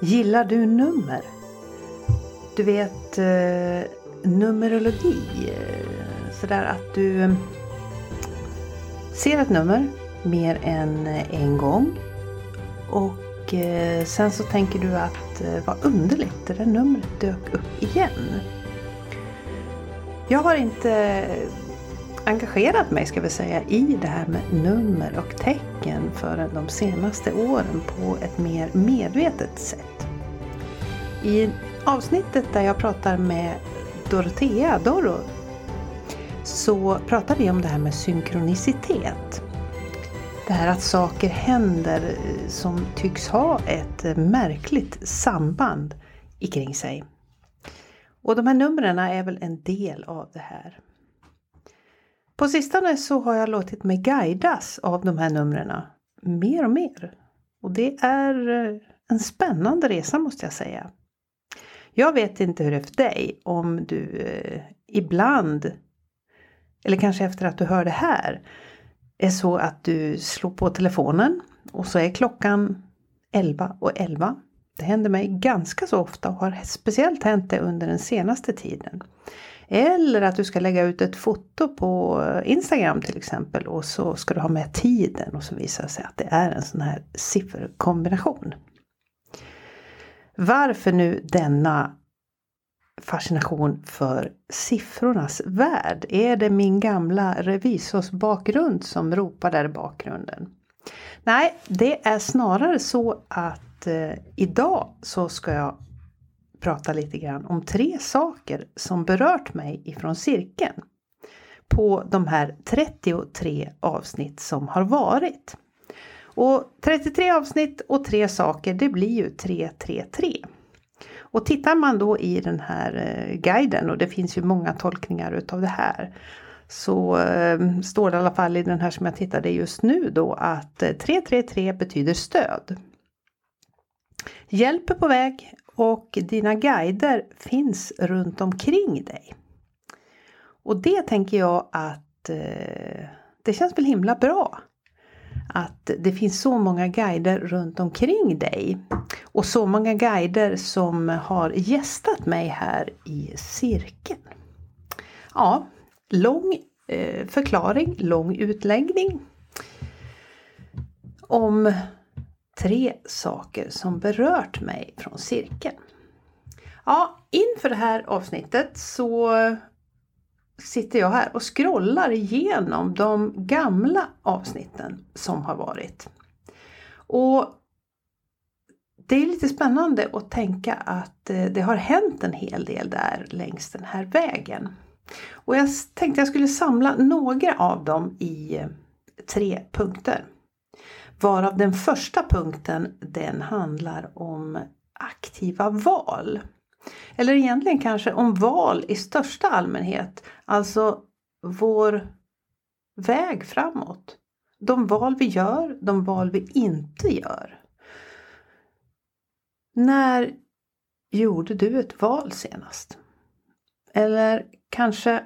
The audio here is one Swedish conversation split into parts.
Gillar du nummer? Du vet eh, numerologi. Eh, sådär att du eh, ser ett nummer mer än eh, en gång. Och eh, sen så tänker du att eh, vad underligt, det där numret dök upp igen. Jag har inte engagerat mig ska vi säga i det här med nummer och tecken förrän de senaste åren på ett mer medvetet sätt. I avsnittet där jag pratar med Dorotea Doro så pratar vi om det här med synkronicitet. Det här att saker händer eh, som tycks ha ett eh, märkligt samband kring sig. Och de här numren är väl en del av det här. På sistone så har jag låtit mig guidas av de här numren mer och mer. Och det är eh, en spännande resa måste jag säga. Jag vet inte hur det är för dig om du eh, ibland, eller kanske efter att du hör det här, är så att du slår på telefonen och så är klockan 11 och 11. Det händer mig ganska så ofta och har speciellt hänt det under den senaste tiden. Eller att du ska lägga ut ett foto på eh, Instagram till exempel och så ska du ha med tiden och så visar det sig att det är en sån här sifferkombination. Varför nu denna fascination för siffrornas värld? Är det min gamla revisorsbakgrund som ropar där i bakgrunden? Nej, det är snarare så att eh, idag så ska jag prata lite grann om tre saker som berört mig ifrån cirkeln. På de här 33 avsnitt som har varit. Och 33 avsnitt och tre saker det blir ju 333. Och tittar man då i den här eh, guiden och det finns ju många tolkningar utav det här. Så eh, står det i alla fall i den här som jag tittade just nu då att eh, 333 betyder stöd. Hjälp är på väg och dina guider finns runt omkring dig. Och det tänker jag att eh, det känns väl himla bra. Att det finns så många guider runt omkring dig. Och så många guider som har gästat mig här i cirkeln. Ja, lång eh, förklaring, lång utläggning. Om tre saker som berört mig från cirkeln. Ja, inför det här avsnittet så sitter jag här och scrollar igenom de gamla avsnitten som har varit. Och det är lite spännande att tänka att eh, det har hänt en hel del där längs den här vägen. Och jag tänkte jag skulle samla några av dem i eh, tre punkter. Varav den första punkten den handlar om aktiva val. Eller egentligen kanske om val i största allmänhet. Alltså vår väg framåt. De val vi gör, de val vi inte gör. När gjorde du ett val senast? Eller kanske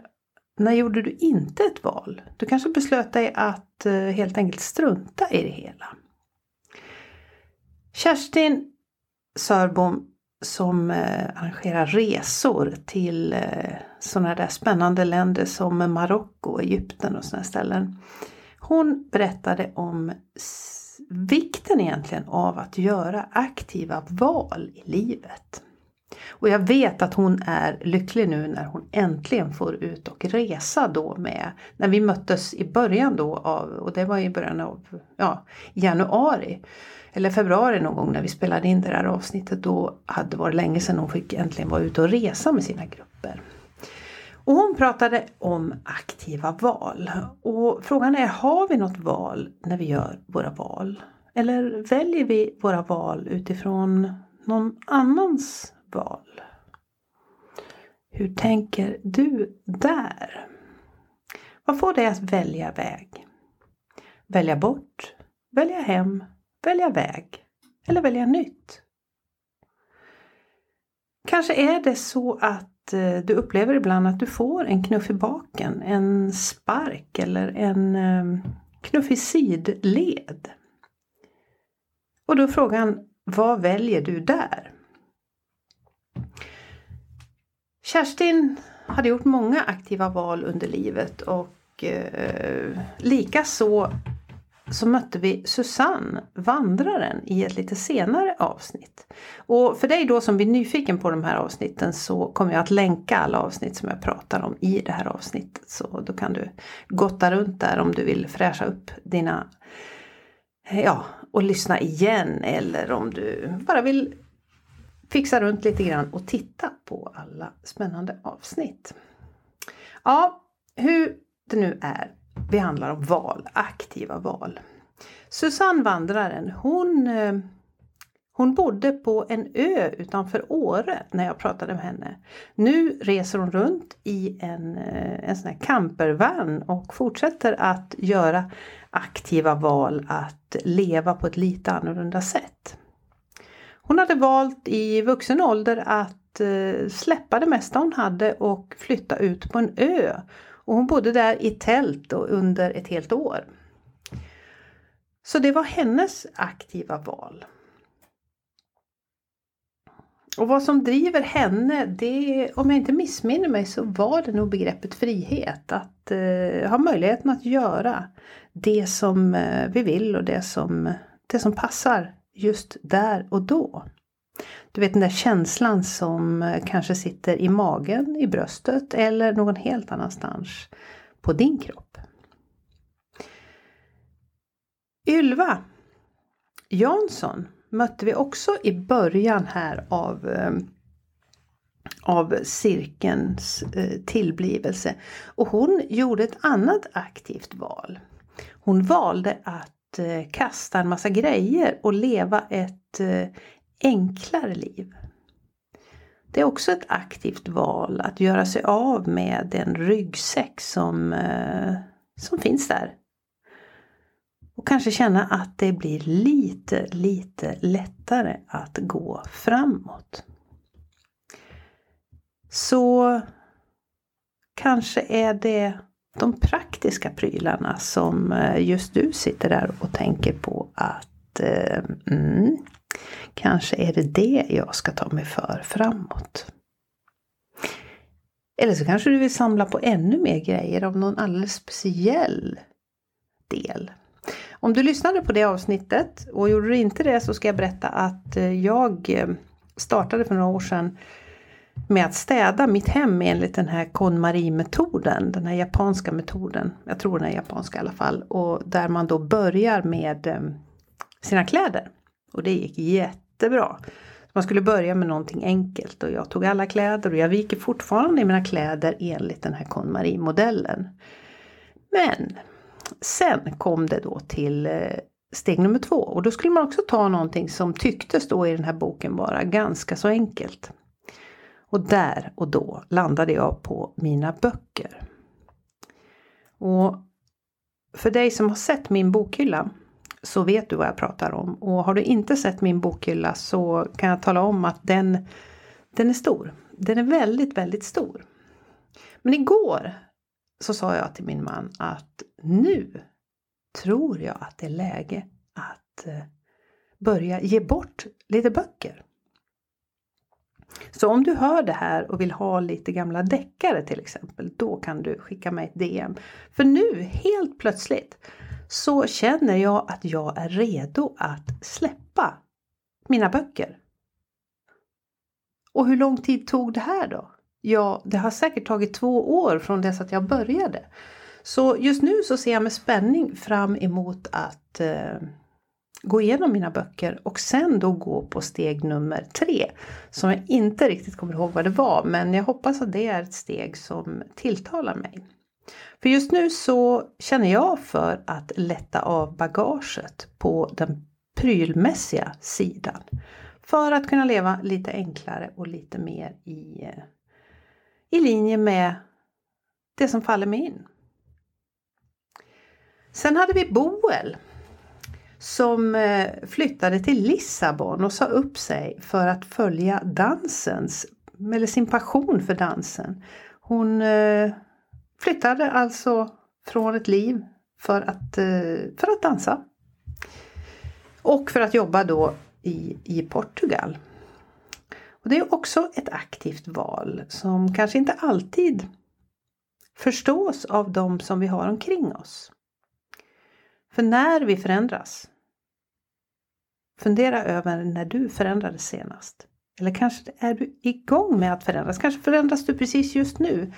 när gjorde du inte ett val? Du kanske beslöt dig att eh, helt enkelt strunta i det hela. Kerstin Sörbom som eh, arrangerar resor till eh, sådana där spännande länder som Marocko, Egypten och sådana ställen. Hon berättade om vikten egentligen av att göra aktiva val i livet. Och jag vet att hon är lycklig nu när hon äntligen får ut och resa då med, när vi möttes i början då av, och det var i början av ja, januari eller februari någon gång när vi spelade in det här avsnittet. Då hade det varit länge sedan hon fick äntligen vara ute och resa med sina grupper. Och hon pratade om aktiva val. Och frågan är, har vi något val när vi gör våra val? Eller väljer vi våra val utifrån någon annans val? Hur tänker du där? Vad får dig att välja väg? Välja bort? Välja hem? Välja väg? Eller välja nytt? Kanske är det så att eh, du upplever ibland att du får en knuff i baken, en spark eller en ehm, knuff i sidled. Och då är frågan, vad väljer du där? Kerstin hade gjort många aktiva val under livet och eh, likaså så mötte vi Susanne, vandraren, i ett lite senare avsnitt. Och för dig då som blir nyfiken på de här avsnitten så kommer jag att länka alla avsnitt som jag pratar om i det här avsnittet. Så då kan du gotta runt där om du vill fräscha upp dina ja, och lyssna igen eller om du bara vill fixa runt lite grann och titta på alla spännande avsnitt. Ja, hur det nu är. Vi handlar om val, aktiva val. Susanne Vandraren, hon, eh, hon bodde på en ö utanför Åre när jag pratade med henne. Nu reser hon runt i en, eh, en sån här campervan och fortsätter att göra aktiva val att leva på ett lite annorlunda sätt. Hon hade valt i vuxen ålder att eh, släppa det mesta hon hade och flytta ut på en ö. Och hon bodde där i tält under ett helt år. Så det var hennes aktiva val. Och vad som driver henne, det, om jag inte missminner mig så var det nog begreppet frihet. Att eh, ha möjligheten att göra det som eh, vi vill och det som, det som passar just där och då. Du vet den där känslan som eh, kanske sitter i magen, i bröstet eller någon helt annanstans på din kropp. Ylva Jansson mötte vi också i början här av, eh, av cirkelns eh, tillblivelse. Och hon gjorde ett annat aktivt val. Hon valde att Eh, kasta en massa grejer och leva ett eh, enklare liv. Det är också ett aktivt val att göra sig av med den ryggsäck som, eh, som finns där och kanske känna att det blir lite, lite lättare att gå framåt. Så kanske är det de praktiska prylarna som eh, just du sitter där och tänker på att eh, mm, kanske är det det jag ska ta mig för framåt. Eller så kanske du vill samla på ännu mer grejer av någon alldeles speciell del. Om du lyssnade på det avsnittet och gjorde du inte det så ska jag berätta att eh, jag eh, startade för några år sedan med att städa mitt hem enligt den här KonMari-metoden, den här japanska metoden. Jag tror den är japanska i alla fall. Och där man då börjar med eh, sina kläder. Och det gick jättebra. Man skulle börja med någonting enkelt och jag tog alla kläder och jag viker fortfarande i mina kläder enligt den här KonMari-modellen. Men sen kom det då till eh, steg nummer två och då skulle man också ta någonting som tycktes då i den här boken vara ganska så enkelt. Och där och då landade jag på mina böcker. Och för dig som har sett min bokhylla så vet du vad jag pratar om. Och har du inte sett min bokhylla så kan jag tala om att den, den är stor. Den är väldigt, väldigt stor. Men igår så sa jag till min man att nu tror jag att det är läge att eh, börja ge bort lite böcker. Så om du hör det här och vill ha lite gamla deckare till exempel, då kan du skicka mig ett DM. För nu, helt plötsligt, så känner jag att jag är redo att släppa mina böcker. Och hur lång tid tog det här då? Ja, det har säkert tagit två år från dess att jag började. Så just nu så ser jag med spänning fram emot att eh, gå igenom mina böcker och sen då gå på steg nummer tre. Som jag inte riktigt kommer ihåg vad det var men jag hoppas att det är ett steg som tilltalar mig. För just nu så känner jag för att lätta av bagaget på den prylmässiga sidan. För att kunna leva lite enklare och lite mer i, eh, i linje med det som faller mig in. Sen hade vi Boel som eh, flyttade till Lissabon och sa upp sig för att följa dansens, eller sin passion för dansen. Hon eh, flyttade alltså från ett liv för att, eh, för att dansa. Och för att jobba då i, i Portugal. Och Det är också ett aktivt val som kanske inte alltid förstås av de som vi har omkring oss. För när vi förändras, fundera över när du förändrades senast. Eller kanske är du igång med att förändras, kanske förändras du precis just nu.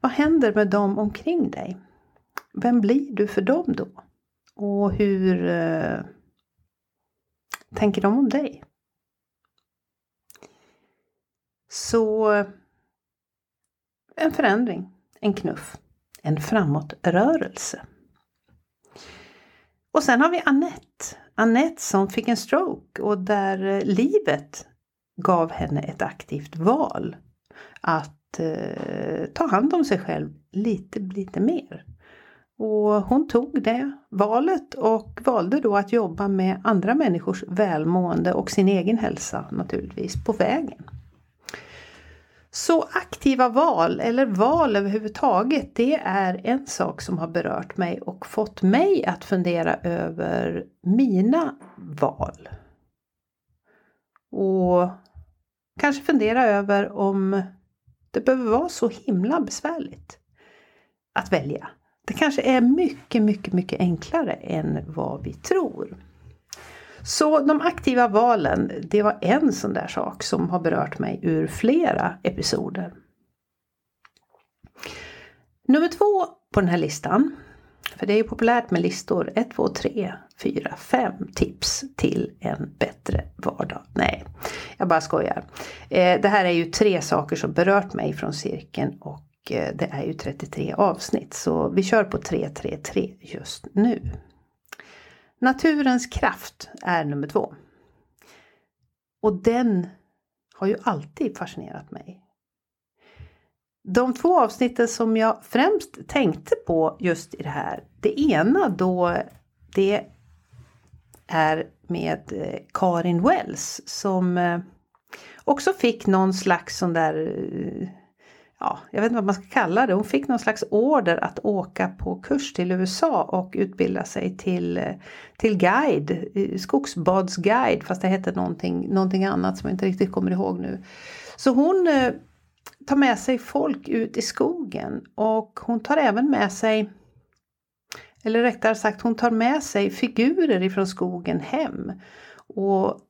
Vad händer med dem omkring dig? Vem blir du för dem då? Och hur eh, tänker de om dig? Så en förändring, en knuff, en framåtrörelse. Och sen har vi Annette. Annette som fick en stroke och där eh, livet gav henne ett aktivt val. Att eh, ta hand om sig själv lite, lite mer. Och hon tog det valet och valde då att jobba med andra människors välmående och sin egen hälsa naturligtvis på vägen. Så aktiva val eller val överhuvudtaget det är en sak som har berört mig och fått mig att fundera över mina val. Och kanske fundera över om det behöver vara så himla besvärligt att välja. Det kanske är mycket, mycket, mycket enklare än vad vi tror. Så de aktiva valen, det var en sån där sak som har berört mig ur flera episoder. Nummer två på den här listan, för det är ju populärt med listor 1, 2, 3, 4, 5 tips till en bättre vardag. Nej, jag bara skojar. Eh, det här är ju tre saker som berört mig från cirkeln och eh, det är ju 33 avsnitt så vi kör på 333 just nu. Naturens kraft är nummer två. Och den har ju alltid fascinerat mig. De två avsnitten som jag främst tänkte på just i det här. Det ena då det är med eh, Karin Wells som eh, också fick någon slags sån där eh, ja, jag vet inte vad man ska kalla det. Hon fick någon slags order att åka på kurs till USA och utbilda sig till, till guide, eh, skogsbadsguide fast det hette någonting, någonting annat som jag inte riktigt kommer ihåg nu. Så hon eh, tar med sig folk ut i skogen och hon tar även med sig eller rättare sagt hon tar med sig figurer ifrån skogen hem. Och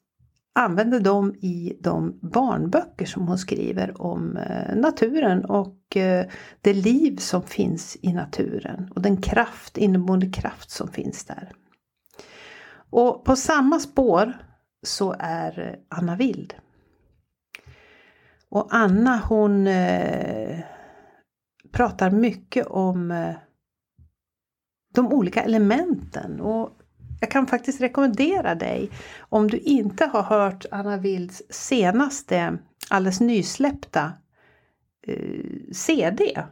använder dem i de barnböcker som hon skriver om eh, naturen och eh, det liv som finns i naturen och den kraft, inneboende kraft som finns där. Och på samma spår så är eh, Anna Wild. Och Anna hon pratar mycket om de olika elementen och jag kan faktiskt rekommendera dig om du inte har hört Anna Wilds senaste alldeles nysläppta eh, CD.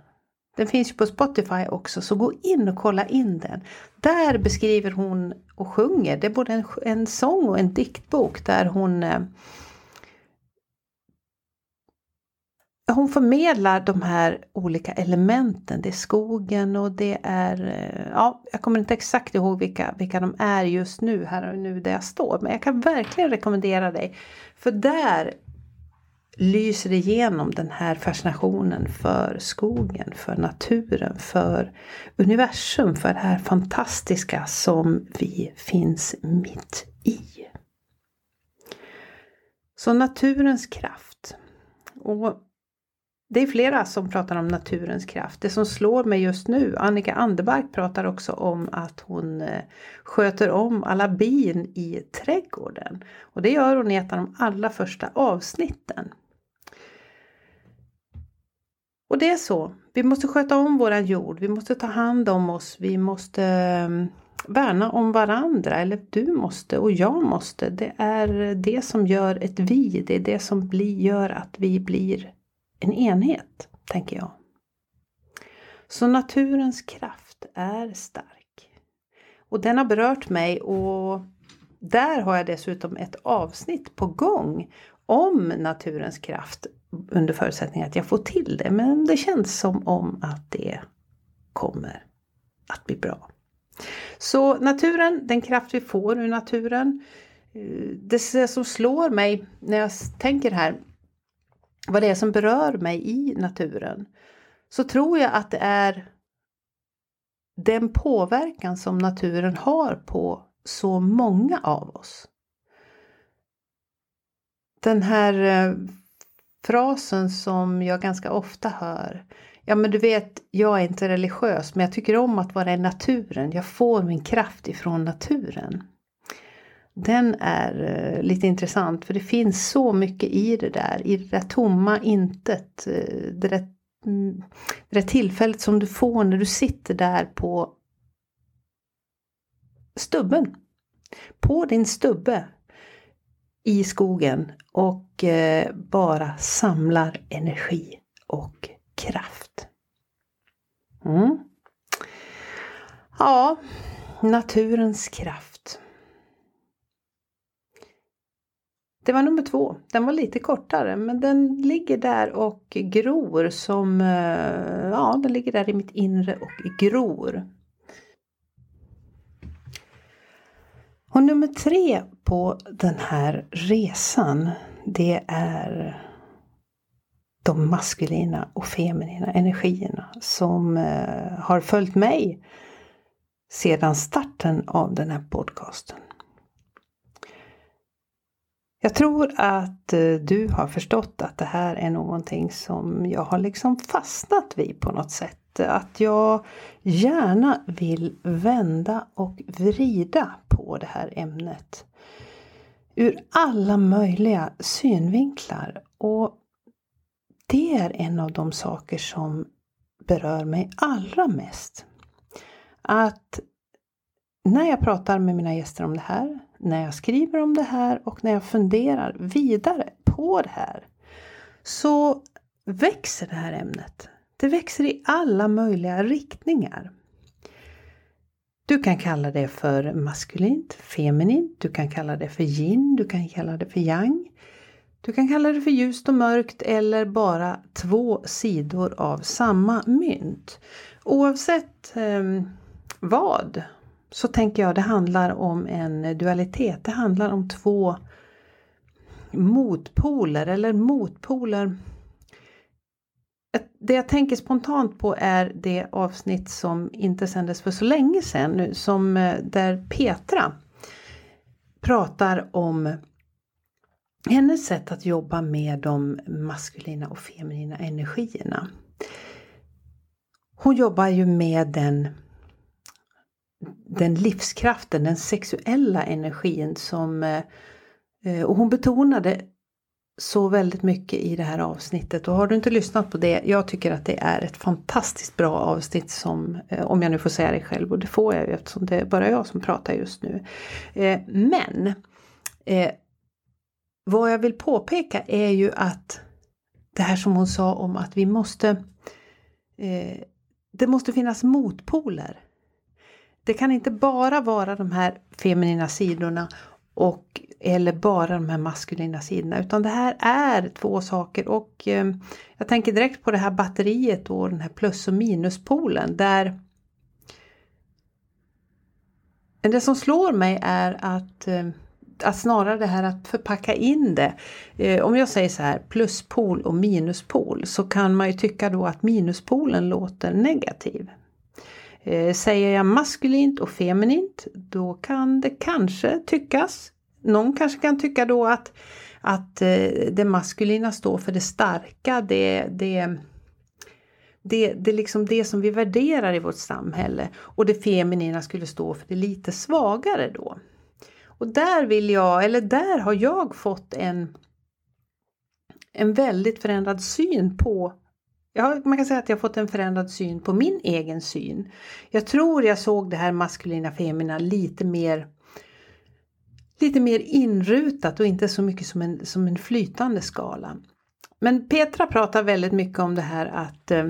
Den finns ju på Spotify också så gå in och kolla in den. Där beskriver hon och sjunger, det är både en, en sång och en diktbok där hon eh, hon förmedlar de här olika elementen. Det är skogen och det är, eh, ja, jag kommer inte exakt ihåg vilka, vilka de är just nu, här och nu där jag står. Men jag kan verkligen rekommendera dig. För där lyser igenom den här fascinationen för skogen, för naturen, för universum, för det här fantastiska som vi finns mitt i. Så naturens kraft. Och det är flera som pratar om naturens kraft. Det som slår mig just nu, Annika Anderbark pratar också om att hon eh, sköter om alla bin i trädgården. Och det gör hon i ett av de allra första avsnitten. Och det är så. Vi måste sköta om våran jord. Vi måste ta hand om oss. Vi måste ehm, värna om varandra. Eller du måste och jag måste. Det är det som gör ett vi. Det är det som blir, gör att vi blir en enhet, tänker jag. Så naturens kraft är stark. Och den har berört mig och där har jag dessutom ett avsnitt på gång om naturens kraft under förutsättning att jag får till det. Men det känns som om att det kommer att bli bra. Så naturen, den kraft vi får ur naturen eh, det som slår mig när jag tänker här vad det är som berör mig i naturen så tror jag att det är den påverkan som naturen har på så många av oss. Den här eh, frasen som jag ganska ofta hör. Ja men du vet, jag är inte religiös men jag tycker om att vara i naturen. Jag får min kraft ifrån naturen. Den är eh, lite intressant för det finns så mycket i det där, i det där tomma intet. Eh, det där, mm, det där tillfället som du får när du sitter där på stubben. På din stubbe i skogen och eh, bara samlar energi och kraft. Mm. Ja, naturens kraft. Det var nummer två. Den var lite kortare men den ligger där och gror som, eh, ja den ligger där i mitt inre och gror. Och nummer tre på den här resan det är de maskulina och feminina energierna som eh, har följt mig sedan starten av den här podcasten. Jag tror att eh, du har förstått att det här är någonting som jag har liksom fastnat vid på något sätt. Att jag gärna vill vända och vrida på det här ämnet. Ur alla möjliga synvinklar. Och det är en av de saker som berör mig allra mest. Att när jag pratar med mina gäster om det här, när jag skriver om det här och när jag funderar vidare på det här så växer det här ämnet. Det växer i alla möjliga riktningar. Du kan kalla det för maskulint, feminint, du kan kalla det för yin, du kan kalla det för yang. Du kan kalla det för ljust och mörkt eller bara två sidor av samma mynt. Oavsett eh, vad så tänker jag det handlar om en dualitet. Det handlar om två motpoler eller motpoler. Det jag tänker spontant på är det avsnitt som inte sändes för så länge sedan nu som eh, där Petra pratar om hennes sätt att jobba med de maskulina och feminina energierna. Hon jobbar ju med den den livskraften, den sexuella energin som eh, och hon betonade så väldigt mycket i det här avsnittet och har du inte lyssnat på det, jag tycker att det är ett fantastiskt bra avsnitt som, eh, om jag nu får säga det själv och det får jag ju eftersom det är bara jag som pratar just nu. Eh, men vad jag vill påpeka är ju att det här som hon sa om att vi måste det måste finnas motpoler det kan inte bara vara de här feminina sidorna och eller bara de här maskulina sidorna utan det här är två saker och eh, jag tänker direkt på det här batteriet och den här plus och minuspolen där det som slår mig är att, eh, att snarare det här att förpacka in det. Eh, om jag säger så här pluspol och minuspol så kan man ju tycka då att minuspolen låter negativ. Eh, säger jag maskulint och feminint då kan det kanske tyckas, någon kanske kan tycka då att, att eh, det maskulina står för det starka, det, det, det, det är liksom det som vi värderar i vårt samhälle och det feminina skulle stå för det lite svagare då. Och där vill jag, eller där har jag fått en, en väldigt förändrad syn på Ja, man kan säga att jag fått en förändrad syn på min egen syn. Jag tror jag såg det här maskulina femina lite mer lite mer inrutat och inte så mycket som en, som en flytande skala. Men Petra pratar väldigt mycket om det här att eh,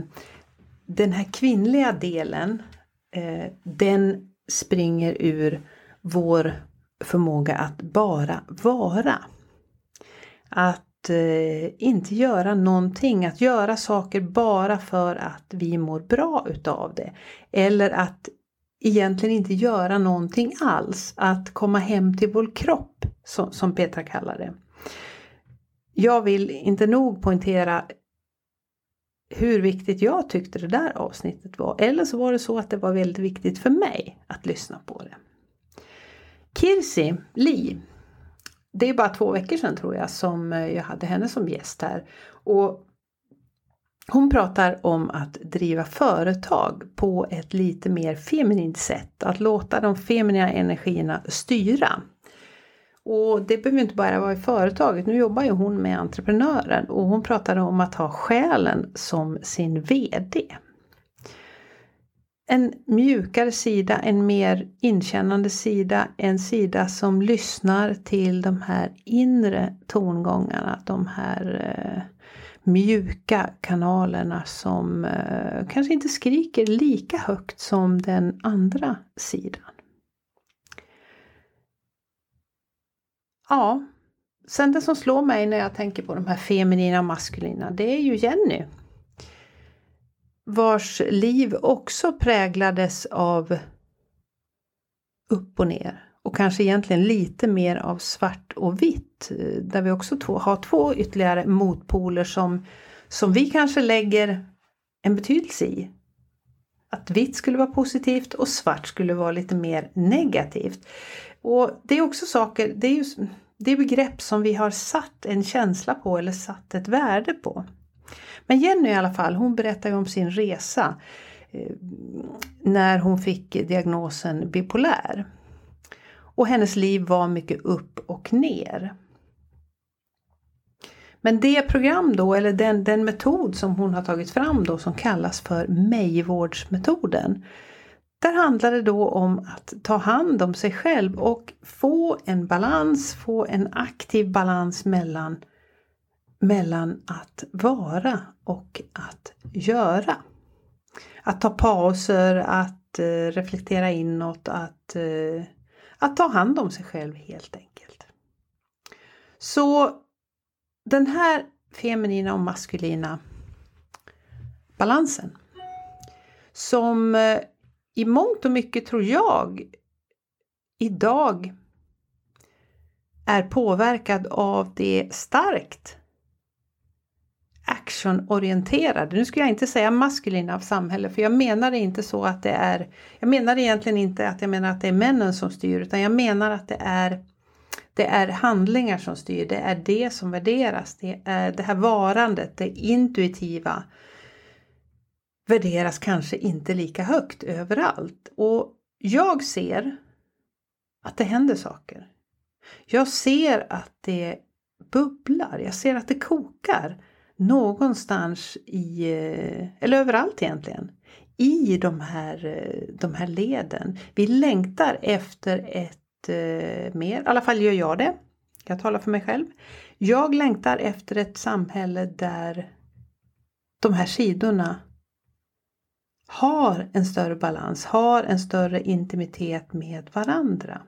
den här kvinnliga delen eh, den springer ur vår förmåga att bara vara. Att eh, inte göra någonting, att göra saker bara för att vi mår bra utav det. Eller att egentligen inte göra någonting alls, att komma hem till vår kropp som, som Petra kallar det. Jag vill inte nog poängtera hur viktigt jag tyckte det där avsnittet var. Eller så var det så att det var väldigt viktigt för mig att lyssna på det. Kirsi Li. Det är bara två veckor sedan tror jag som eh, jag hade henne som gäst här. Och hon pratar om att driva företag på ett lite mer feminint sätt. Att låta de feminina energierna styra. Och det behöver inte bara vara i företaget. Nu jobbar ju hon med entreprenören och hon pratade om att ha själen som sin VD. En mjukare sida, en mer inkännande sida, en sida som lyssnar till de här inre tongångarna, de här eh, mjuka kanalerna som eh, kanske inte skriker lika högt som den andra sidan. Ja, sen det som slår mig när jag tänker på de här feminina och maskulina, det är ju Jenny. Vars liv också präglades av upp och ner. Och kanske egentligen lite mer av svart och vitt. Eh, där vi också två, har två ytterligare motpoler som, som vi kanske lägger en betydelse i. Att vitt skulle vara positivt och svart skulle vara lite mer negativt. Och det är också saker, det är ju det är begrepp som vi har satt en känsla på eller satt ett värde på. Men Jenny i alla fall, hon berättar ju om sin resa eh, när hon fick diagnosen bipolär. Och hennes liv var mycket upp och ner. Men det program då, eller den, den metod som hon har tagit fram då som kallas för Mejvårdsmetoden. Där handlar det då om att ta hand om sig själv och få en balans, få en aktiv balans mellan, mellan att vara och att göra. Att ta pauser, att eh, reflektera inåt, att, eh, att ta hand om sig själv helt enkelt. Så den här feminina och maskulina balansen som eh, i mångt och mycket tror jag idag är påverkad av det starkt actionorienterade, nu ska jag inte säga maskulina av samhälle för jag menar inte så att det är, jag menar egentligen inte att jag menar att det är männen som styr utan jag menar att det är det är handlingar som styr, det är det som värderas, det är det här varandet, det intuitiva, värderas kanske inte lika högt överallt. Och jag ser att det händer saker. Jag ser att det bubblar, jag ser att det kokar någonstans i, eh, eller överallt egentligen, i de här, eh, de här leden. Vi längtar efter ett eh, mer, i alla fall gör jag det. Jag talar för mig själv. Jag längtar efter ett samhälle där de här sidorna har en större balans, har en större intimitet med varandra.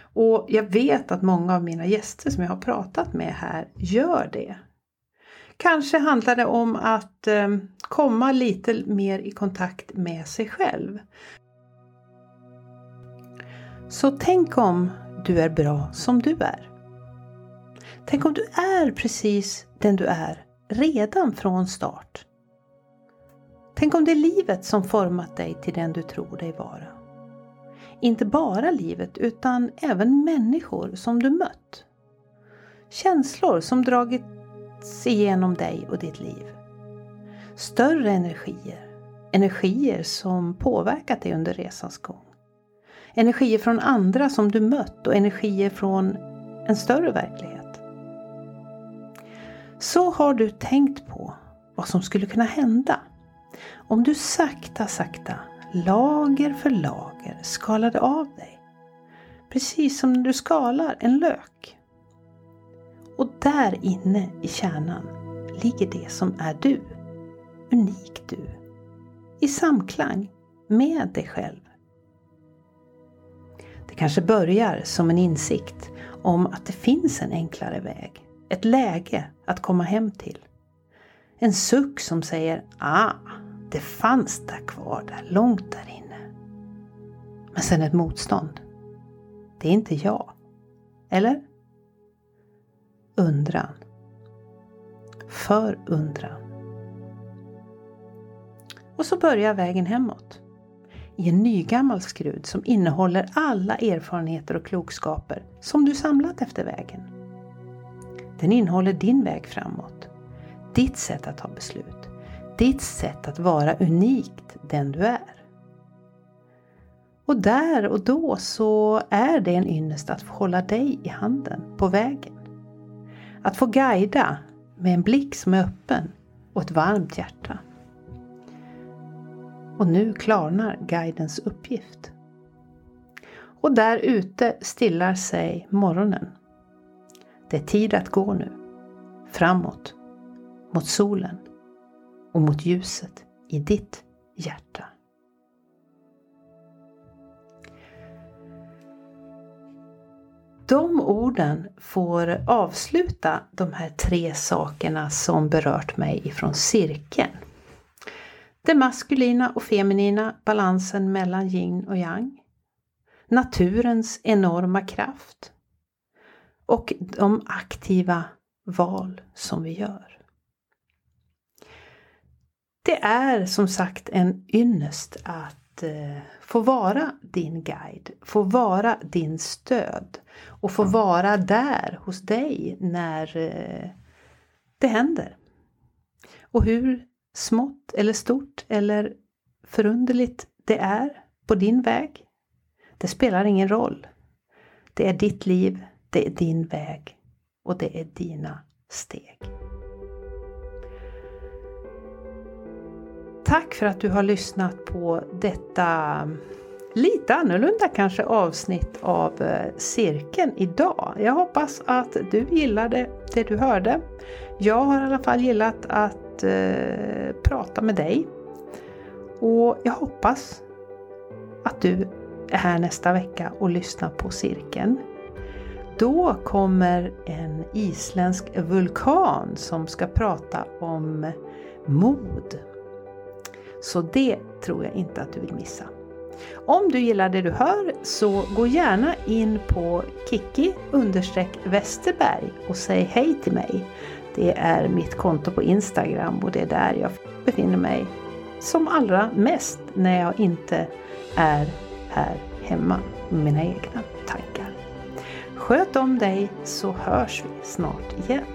Och jag vet att många av mina gäster som jag har pratat med här gör det. Kanske handlar det om att eh, komma lite mer i kontakt med sig själv. Så tänk om du är bra som du är. Tänk om du är precis den du är redan från start. Tänk om det är livet som format dig till den du tror dig vara. Inte bara livet utan även människor som du mött. Känslor som dragit dragits igenom dig och ditt liv. Större energier. Energier som påverkat dig under resans gång. Energier från andra som du mött och energier från en större verklighet. Så har du tänkt på vad som skulle kunna hända om du sakta, sakta, lager för lager skalade av dig. Precis som när du skalar en lök. Och där inne i kärnan ligger det som är du. Unik du. I samklang med dig själv. Det kanske börjar som en insikt om att det finns en enklare väg. Ett läge att komma hem till. En suck som säger ah, det fanns där kvar, där långt där inne. Men sen ett motstånd. Det är inte jag. Eller? Undran. Förundran. Och så börjar vägen hemåt. I en nygammal skrud som innehåller alla erfarenheter och klokskaper som du samlat efter vägen. Den innehåller din väg framåt. Ditt sätt att ta beslut. Ditt sätt att vara unikt den du är. Och där och då så är det en ynnest att få hålla dig i handen på vägen. Att få guida med en blick som är öppen och ett varmt hjärta. Och nu klarnar guidens uppgift. Och där ute stillar sig morgonen. Det är tid att gå nu. Framåt. Mot solen. Och mot ljuset i ditt hjärta. De orden får avsluta de här tre sakerna som berört mig ifrån cirkeln. Det maskulina och feminina, balansen mellan yin och yang. Naturens enorma kraft. Och de aktiva val som vi gör. Det är som sagt en ynnest att eh, få vara din guide, få vara din stöd och få vara där hos dig när eh, det händer. Och hur smått eller stort eller förunderligt det är på din väg, det spelar ingen roll. Det är ditt liv, det är din väg och det är dina steg. Tack för att du har lyssnat på detta lite annorlunda kanske avsnitt av eh, cirkeln idag. Jag hoppas att du gillade det du hörde. Jag har i alla fall gillat att eh, prata med dig. Och jag hoppas att du är här nästa vecka och lyssnar på cirkeln. Då kommer en isländsk vulkan som ska prata om mod. Så det tror jag inte att du vill missa. Om du gillar det du hör så gå gärna in på Kiki Westerberg och säg hej till mig. Det är mitt konto på Instagram och det är där jag befinner mig som allra mest när jag inte är här hemma med mina egna tankar. Sköt om dig så hörs vi snart igen.